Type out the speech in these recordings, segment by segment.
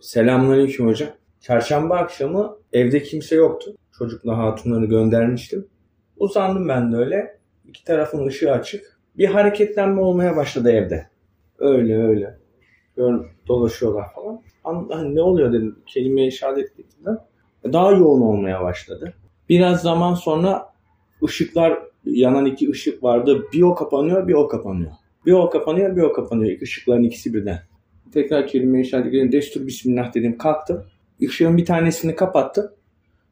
Selamünaleyküm hocam. Çarşamba akşamı evde kimse yoktu. Çocukla hatunları göndermiştim. Uzandım ben de öyle. İki tarafın ışığı açık. Bir hareketlenme olmaya başladı evde. Öyle öyle. Gör, dolaşıyorlar falan. An, hani ne oluyor dedim. Kelimeye işaret ettim. Daha yoğun olmaya başladı. Biraz zaman sonra ışıklar yanan iki ışık vardı. Bir o kapanıyor bir o kapanıyor. Bir o kapanıyor bir o kapanıyor. İki ışıkların ikisi birden. Tekrar kelime işaret edeyim. Destur bismillah dedim. Kalktım. Işığın bir tanesini kapattım.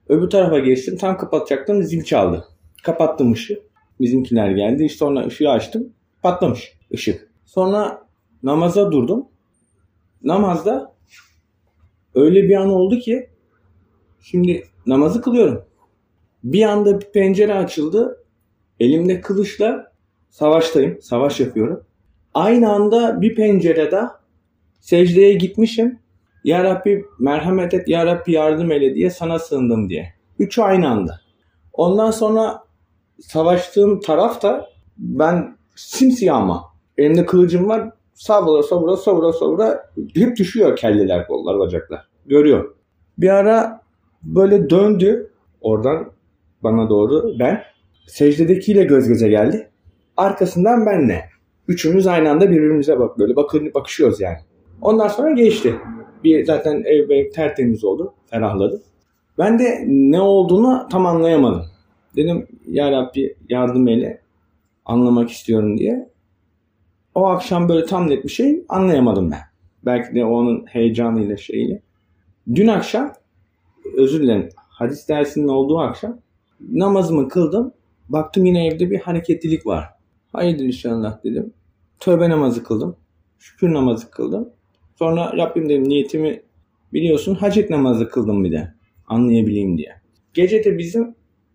Öbür tarafa geçtim. Tam kapatacaktım. Zil çaldı. Kapattım ışığı. Bizimkiler geldi. İşte sonra ışığı açtım. Patlamış ışık. Sonra namaza durdum. Namazda öyle bir an oldu ki şimdi namazı kılıyorum. Bir anda bir pencere açıldı. Elimde kılıçla savaştayım. Savaş yapıyorum. Aynı anda bir pencerede secdeye gitmişim. Ya Rabbi merhamet et, Ya Rabbi yardım eyle diye sana sığındım diye. Üçü aynı anda. Ondan sonra savaştığım taraf da ben simsiyah ama. Elimde kılıcım var. Savura savura savura savura hep düşüyor kelleler, kollar, bacaklar. Görüyor. Bir ara böyle döndü oradan bana doğru ben. Secdedekiyle göz göze geldi. Arkasından benle. Üçümüz aynı anda birbirimize bak böyle bakın bakışıyoruz yani. Ondan sonra geçti. Bir zaten ev, ev tertemiz oldu. Ferahladı. Ben de ne olduğunu tam anlayamadım. Dedim ya Rabbi yardım eyle anlamak istiyorum diye. O akşam böyle tam net bir şey anlayamadım ben. Belki de onun heyecanıyla şeyiyle. Dün akşam özür dilerim hadis dersinin olduğu akşam namazımı kıldım. Baktım yine evde bir hareketlilik var. Hayırdır inşallah dedim. Tövbe namazı kıldım. Şükür namazı kıldım. Sonra Rabbim dedim niyetimi biliyorsun hacet namazı kıldım bir de. Anlayabileyim diye. Gece de bizim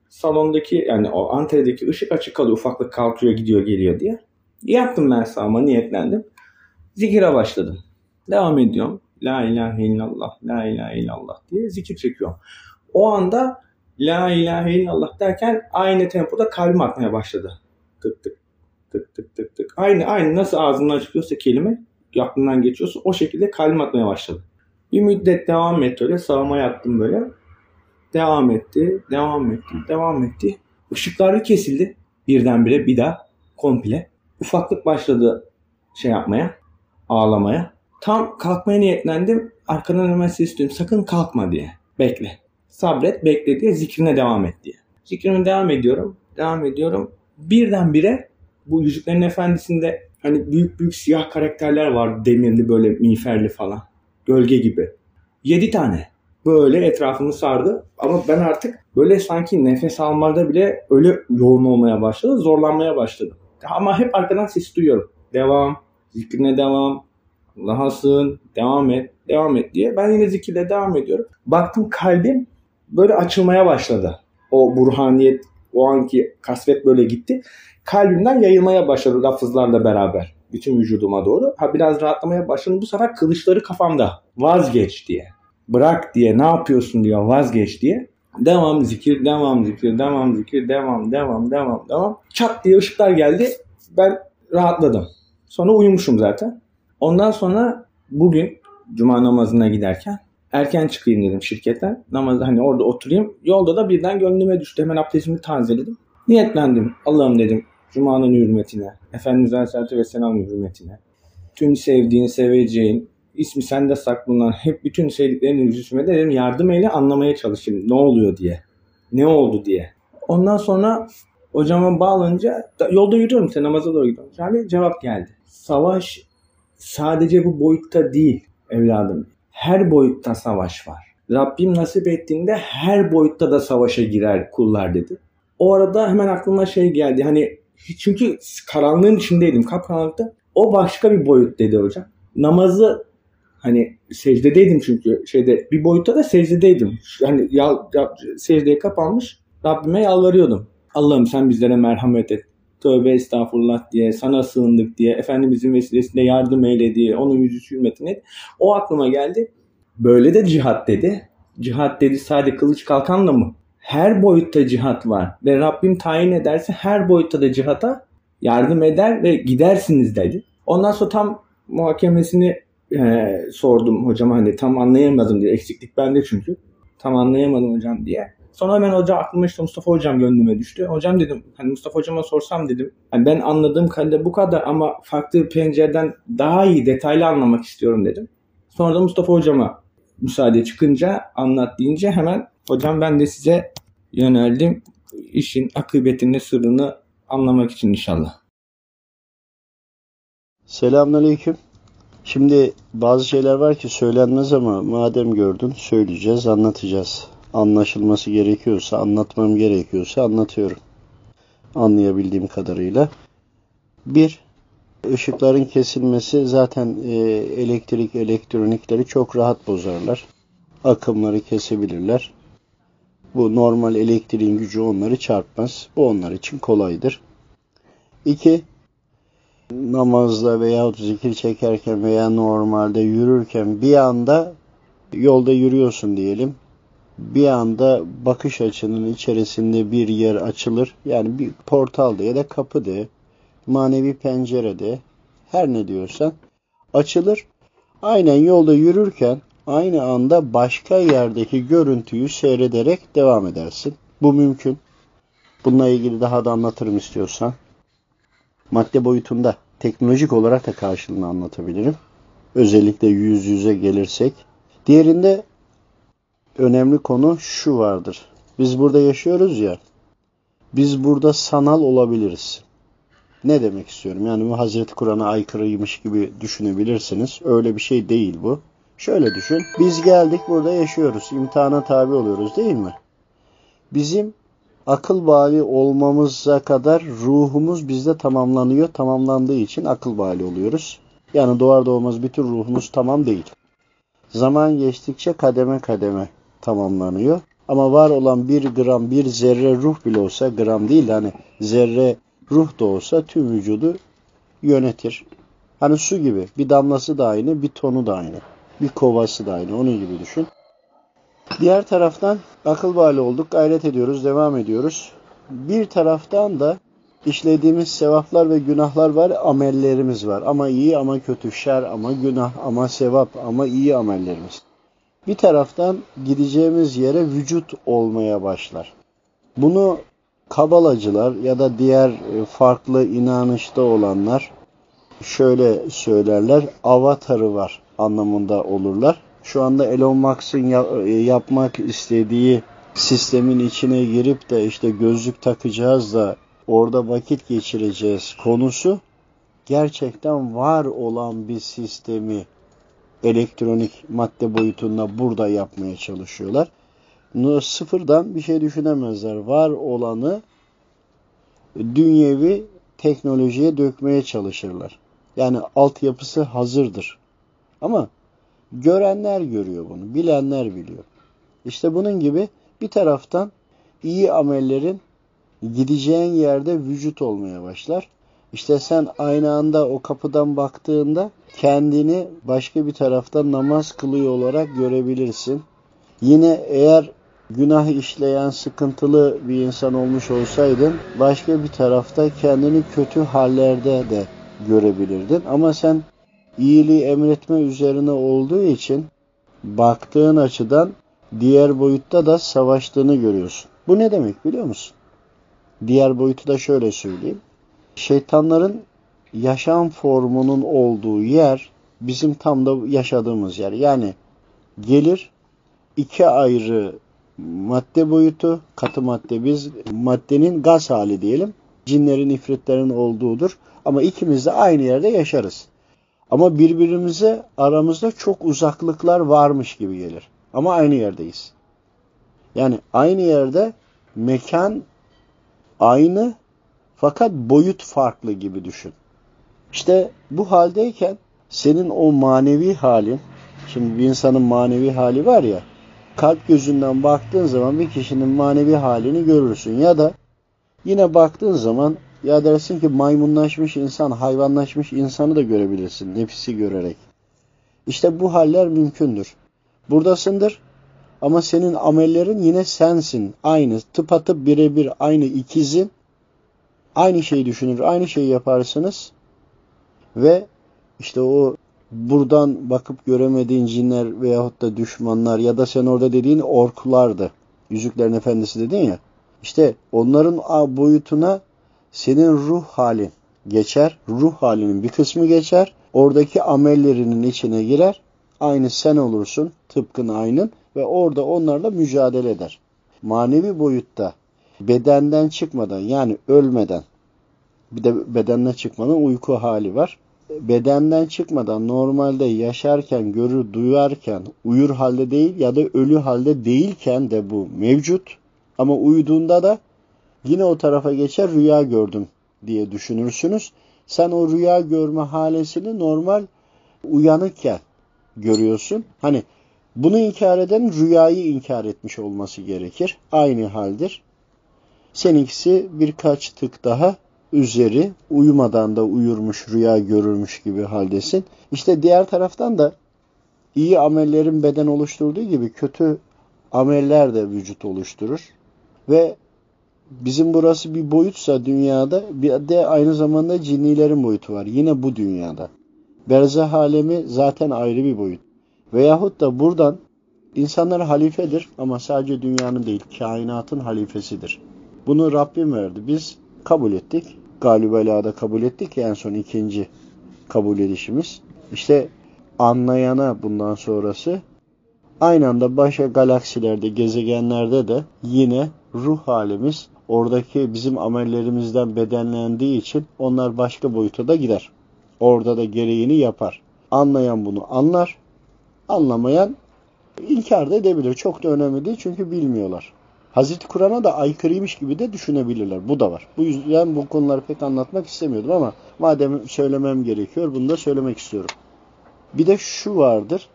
salondaki yani o antredeki ışık açık kalıyor. Ufaklık kalkıyor gidiyor geliyor diye. Yaptım ben sağıma niyetlendim. Zikire başladım. Devam ediyorum. La ilahe illallah, la ilahe illallah diye zikir çekiyorum. O anda la ilahe illallah derken aynı tempoda kalbim atmaya başladı. Tık tık tık tık tık tık. Aynı aynı nasıl ağzımdan çıkıyorsa kelime aklından geçiyorsa o şekilde kalbim atmaya başladı. Bir müddet devam etti öyle sağıma yattım böyle. Devam etti, devam etti, devam etti. Işıklar kesildi birdenbire bir daha komple. Ufaklık başladı şey yapmaya, ağlamaya. Tam kalkmaya niyetlendim. Arkadan hemen ses duydum. Sakın kalkma diye. Bekle. Sabret, bekle diye zikrine devam et diye. Zikrime devam ediyorum. Devam ediyorum. Birdenbire bu Yüzüklerin Efendisi'nde hani büyük büyük siyah karakterler var. Demirli böyle miğferli falan. Gölge gibi. Yedi tane. Böyle etrafımı sardı. Ama ben artık böyle sanki nefes almada bile öyle yoğun olmaya başladı. Zorlanmaya başladım. Ama hep arkadan ses duyuyorum. Devam. Zikrine devam. Allah'a sığın. Devam et. Devam et diye. Ben yine zikirle devam ediyorum. Baktım kalbim böyle açılmaya başladı. O burhaniyet, o anki kasvet böyle gitti. Kalbimden yayılmaya başladı lafızlarla beraber. Bütün vücuduma doğru. Ha biraz rahatlamaya başladım. Bu sefer kılıçları kafamda. Vazgeç diye. Bırak diye. Ne yapıyorsun diyor. Vazgeç diye. Devam zikir, devam zikir, devam zikir, devam, devam, devam, devam. Çat diye ışıklar geldi. Ben rahatladım. Sonra uyumuşum zaten. Ondan sonra bugün cuma namazına giderken erken çıkayım dedim şirketten. Namaz hani orada oturayım. Yolda da birden gönlüme düştü. Hemen abdestimi tazeledim. Niyetlendim. Allah'ım dedim Cuma'nın hürmetine, Efendimiz Aleyhisselatü Vesselam'ın hürmetine, tüm sevdiğin, seveceğin, ismi sende saklanan hep bütün sevdiklerinin yüzüsüme de dedim yardım eyle anlamaya çalışayım ne oluyor diye. Ne oldu diye. Ondan sonra hocama bağlanınca yolda yürüyorum işte namaza doğru gidiyorum. Yani cevap geldi. Savaş sadece bu boyutta değil evladım. Her boyutta savaş var. Rabbim nasip ettiğinde her boyutta da savaşa girer kullar dedi. O arada hemen aklıma şey geldi. Hani çünkü karanlığın içindeydim. Kapkaranlıkta. O başka bir boyut dedi hocam. Namazı hani secdedeydim çünkü şeyde bir boyutta da secdedeydim. Hani ya, ya, secdeye kapanmış Rabbime yalvarıyordum. Allah'ım sen bizlere merhamet et. Tövbe estağfurullah diye, sana sığındık diye, Efendimizin vesilesiyle yardım eyle diye, onun yüzü hürmetine. O aklıma geldi. Böyle de cihat dedi. Cihat dedi sadece kılıç kalkanla mı? Her boyutta cihat var. Ve Rabbim tayin ederse her boyutta da cihata yardım eder ve gidersiniz dedi. Ondan sonra tam muhakemesini e, sordum hocama hani tam anlayamadım diye. Eksiklik bende çünkü. Tam anlayamadım hocam diye. Sonra hemen hoca aklıma işte Mustafa hocam gönlüme düştü. Hocam dedim hani Mustafa hocama sorsam dedim. Hani ben anladığım kadarıyla bu kadar ama farklı pencereden daha iyi detaylı anlamak istiyorum dedim. Sonra da Mustafa hocama müsaade çıkınca anlat deyince hemen hocam ben de size yöneldim. İşin akıbetini sırrını anlamak için inşallah. Selamünaleyküm. Şimdi bazı şeyler var ki söylenmez ama madem gördün söyleyeceğiz, anlatacağız. Anlaşılması gerekiyorsa, anlatmam gerekiyorsa anlatıyorum. Anlayabildiğim kadarıyla. Bir, ışıkların kesilmesi zaten e, elektrik, elektronikleri çok rahat bozarlar. Akımları kesebilirler. Bu normal elektriğin gücü onları çarpmaz. Bu onlar için kolaydır. İki, namazda veya zikir çekerken veya normalde yürürken bir anda yolda yürüyorsun diyelim. Bir anda bakış açının içerisinde bir yer açılır. Yani bir portalda ya da kapıda, manevi pencerede her ne diyorsan açılır. Aynen yolda yürürken aynı anda başka yerdeki görüntüyü seyrederek devam edersin. Bu mümkün. Bununla ilgili daha da anlatırım istiyorsan madde boyutunda teknolojik olarak da karşılığını anlatabilirim. Özellikle yüz yüze gelirsek. Diğerinde önemli konu şu vardır. Biz burada yaşıyoruz ya. Biz burada sanal olabiliriz. Ne demek istiyorum? Yani bu Hazreti Kur'an'a aykırıymış gibi düşünebilirsiniz. Öyle bir şey değil bu. Şöyle düşün. Biz geldik burada yaşıyoruz. İmtihana tabi oluyoruz değil mi? Bizim akıl bali olmamıza kadar ruhumuz bizde tamamlanıyor. Tamamlandığı için akıl bali oluyoruz. Yani doğar doğmaz bütün ruhumuz tamam değil. Zaman geçtikçe kademe kademe tamamlanıyor. Ama var olan bir gram, bir zerre ruh bile olsa, gram değil hani zerre ruh da olsa tüm vücudu yönetir. Hani su gibi bir damlası da aynı, bir tonu da aynı. Bir kovası da aynı. Onun gibi düşün. Diğer taraftan akıl bali olduk, gayret ediyoruz, devam ediyoruz. Bir taraftan da işlediğimiz sevaplar ve günahlar var, amellerimiz var. Ama iyi ama kötü, şer ama günah ama sevap ama iyi amellerimiz. Bir taraftan gideceğimiz yere vücut olmaya başlar. Bunu kabalacılar ya da diğer e, farklı inanışta olanlar şöyle söylerler, avatarı var anlamında olurlar şu anda Elon Musk'ın e, yapmak istediği sistemin içine girip de işte gözlük takacağız da orada vakit geçireceğiz konusu gerçekten var olan bir sistemi elektronik madde boyutunda burada yapmaya çalışıyorlar. Sıfırdan bir şey düşünemezler. Var olanı dünyevi teknolojiye dökmeye çalışırlar. Yani altyapısı hazırdır. Ama Görenler görüyor bunu, bilenler biliyor. İşte bunun gibi bir taraftan iyi amellerin gideceğin yerde vücut olmaya başlar. İşte sen aynı anda o kapıdan baktığında kendini başka bir tarafta namaz kılıyor olarak görebilirsin. Yine eğer günah işleyen sıkıntılı bir insan olmuş olsaydın başka bir tarafta kendini kötü hallerde de görebilirdin. Ama sen iyiliği emretme üzerine olduğu için baktığın açıdan diğer boyutta da savaştığını görüyorsun. Bu ne demek biliyor musun? Diğer boyutu da şöyle söyleyeyim. Şeytanların yaşam formunun olduğu yer bizim tam da yaşadığımız yer. Yani gelir iki ayrı madde boyutu, katı madde biz maddenin gaz hali diyelim. Cinlerin, ifritlerin olduğudur. Ama ikimiz de aynı yerde yaşarız. Ama birbirimize aramızda çok uzaklıklar varmış gibi gelir. Ama aynı yerdeyiz. Yani aynı yerde mekan aynı fakat boyut farklı gibi düşün. İşte bu haldeyken senin o manevi halin, şimdi bir insanın manevi hali var ya, kalp gözünden baktığın zaman bir kişinin manevi halini görürsün. Ya da yine baktığın zaman ya dersin ki maymunlaşmış insan, hayvanlaşmış insanı da görebilirsin nefisi görerek. İşte bu haller mümkündür. Buradasındır ama senin amellerin yine sensin. Aynı, tıpatıp birebir aynı ikizin. Aynı şeyi düşünür, aynı şeyi yaparsınız. Ve işte o buradan bakıp göremediğin cinler veyahut da düşmanlar ya da sen orada dediğin orklardı. Yüzüklerin Efendisi dedin ya. İşte onların boyutuna senin ruh halin geçer. Ruh halinin bir kısmı geçer. Oradaki amellerinin içine girer. Aynı sen olursun. Tıpkın aynın. Ve orada onlarla mücadele eder. Manevi boyutta bedenden çıkmadan yani ölmeden bir de bedenden çıkmadan uyku hali var. Bedenden çıkmadan normalde yaşarken, görür, duyarken, uyur halde değil ya da ölü halde değilken de bu mevcut. Ama uyuduğunda da yine o tarafa geçer rüya gördüm diye düşünürsünüz. Sen o rüya görme halesini normal uyanıkken görüyorsun. Hani bunu inkar eden rüyayı inkar etmiş olması gerekir. Aynı haldir. Seninkisi birkaç tık daha üzeri uyumadan da uyurmuş, rüya görürmüş gibi haldesin. İşte diğer taraftan da iyi amellerin beden oluşturduğu gibi kötü ameller de vücut oluşturur. Ve bizim burası bir boyutsa dünyada bir de aynı zamanda cinnilerin boyutu var. Yine bu dünyada. Berzah alemi zaten ayrı bir boyut. Veyahut da buradan insanlar halifedir ama sadece dünyanın değil kainatın halifesidir. Bunu Rabbim verdi. Biz kabul ettik. Galibela'da kabul ettik en son ikinci kabul edişimiz. İşte anlayana bundan sonrası aynı anda başka galaksilerde, gezegenlerde de yine ruh halimiz oradaki bizim amellerimizden bedenlendiği için onlar başka boyuta da gider. Orada da gereğini yapar. Anlayan bunu anlar. Anlamayan inkar da edebilir. Çok da önemli değil çünkü bilmiyorlar. Hazreti Kur'an'a da aykırıymış gibi de düşünebilirler. Bu da var. Bu yüzden bu konuları pek anlatmak istemiyordum ama madem söylemem gerekiyor bunu da söylemek istiyorum. Bir de şu vardır.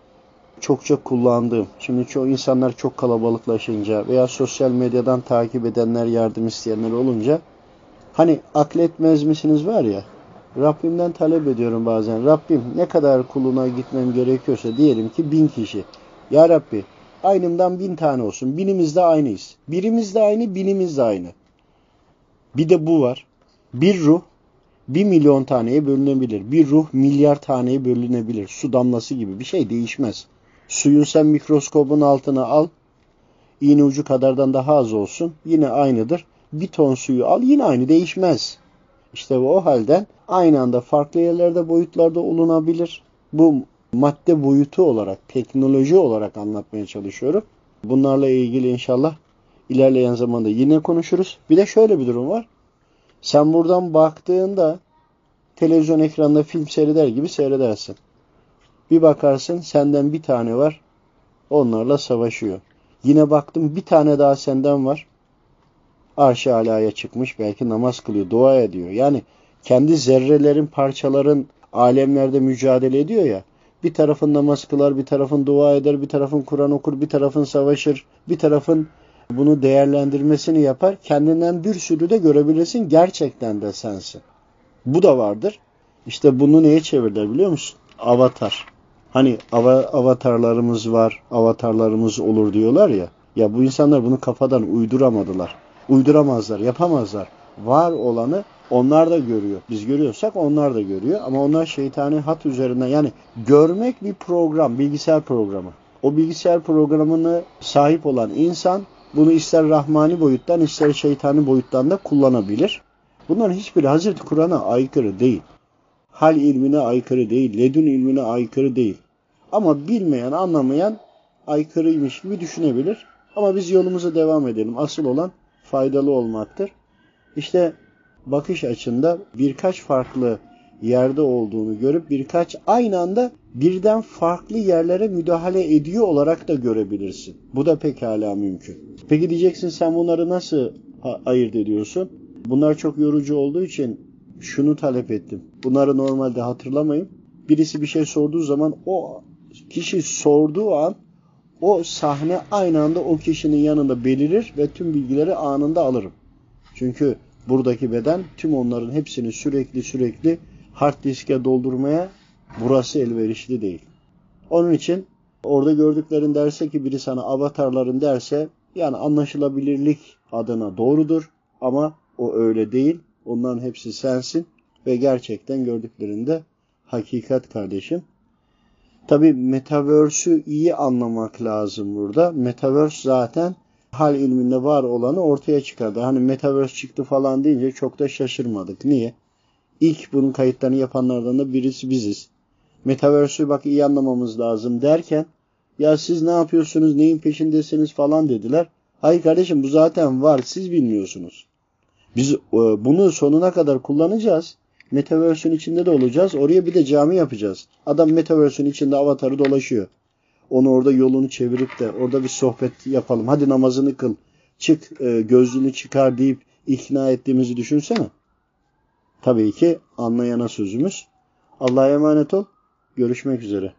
Çokça kullandığım. Şimdi çoğu insanlar çok kalabalıklaşınca veya sosyal medyadan takip edenler, yardım isteyenler olunca hani akletmez misiniz var ya Rabbimden talep ediyorum bazen. Rabbim ne kadar kuluna gitmem gerekiyorsa diyelim ki bin kişi. Ya Rabbi aynımdan bin tane olsun. Binimiz de aynıyız. Birimiz de aynı, binimiz de aynı. Bir de bu var. Bir ruh bir milyon taneye bölünebilir. Bir ruh milyar taneye bölünebilir. Su damlası gibi bir şey değişmez. Suyun sen mikroskobun altına al. İğne ucu kadardan daha az olsun. Yine aynıdır. Bir ton suyu al yine aynı değişmez. İşte o halden aynı anda farklı yerlerde boyutlarda olunabilir. Bu madde boyutu olarak, teknoloji olarak anlatmaya çalışıyorum. Bunlarla ilgili inşallah ilerleyen zamanda yine konuşuruz. Bir de şöyle bir durum var. Sen buradan baktığında televizyon ekranında film seyreder gibi seyredersin. Bir bakarsın senden bir tane var. Onlarla savaşıyor. Yine baktım bir tane daha senden var. Arş-ı alaya çıkmış belki namaz kılıyor, dua ediyor. Yani kendi zerrelerin, parçaların alemlerde mücadele ediyor ya. Bir tarafın namaz kılar, bir tarafın dua eder, bir tarafın Kur'an okur, bir tarafın savaşır, bir tarafın bunu değerlendirmesini yapar. Kendinden bir sürü de görebilirsin. Gerçekten de sensin. Bu da vardır. İşte bunu neye çevirdiler biliyor musun? Avatar. Hani av avatarlarımız var, avatarlarımız olur diyorlar ya. Ya bu insanlar bunu kafadan uyduramadılar. Uyduramazlar, yapamazlar. Var olanı onlar da görüyor. Biz görüyorsak onlar da görüyor. Ama onlar şeytani hat üzerinden yani görmek bir program, bilgisayar programı. O bilgisayar programını sahip olan insan bunu ister rahmani boyuttan ister şeytani boyuttan da kullanabilir. Bunların hiçbiri Hazreti Kur'an'a aykırı değil. Hal ilmine aykırı değil, ledün ilmine aykırı değil. Ama bilmeyen, anlamayan aykırıymış gibi düşünebilir. Ama biz yolumuza devam edelim. Asıl olan faydalı olmaktır. İşte bakış açında birkaç farklı yerde olduğunu görüp birkaç aynı anda birden farklı yerlere müdahale ediyor olarak da görebilirsin. Bu da pekala mümkün. Peki diyeceksin sen bunları nasıl ayırt ediyorsun? Bunlar çok yorucu olduğu için şunu talep ettim. Bunları normalde hatırlamayın. Birisi bir şey sorduğu zaman o kişi sorduğu an o sahne aynı anda o kişinin yanında belirir ve tüm bilgileri anında alırım. Çünkü buradaki beden tüm onların hepsini sürekli sürekli hard diske doldurmaya burası elverişli değil. Onun için orada gördüklerin derse ki biri sana avatarların derse yani anlaşılabilirlik adına doğrudur ama o öyle değil. Onların hepsi sensin ve gerçekten gördüklerinde hakikat kardeşim. Tabi Metaverse'ü iyi anlamak lazım burada. Metaverse zaten hal ilminde var olanı ortaya çıkardı. Hani Metaverse çıktı falan deyince çok da şaşırmadık. Niye? İlk bunun kayıtlarını yapanlardan da birisi biziz. Metaverse'ü bak iyi anlamamız lazım derken ya siz ne yapıyorsunuz, neyin peşindesiniz falan dediler. Hayır kardeşim bu zaten var, siz bilmiyorsunuz. Biz e, bunu sonuna kadar kullanacağız. Metaverse'ün içinde de olacağız. Oraya bir de cami yapacağız. Adam Metaverse'ün içinde avatarı dolaşıyor. Onu orada yolunu çevirip de orada bir sohbet yapalım. Hadi namazını kıl. Çık e, çıkar deyip ikna ettiğimizi düşünsene. Tabii ki anlayana sözümüz. Allah'a emanet ol. Görüşmek üzere.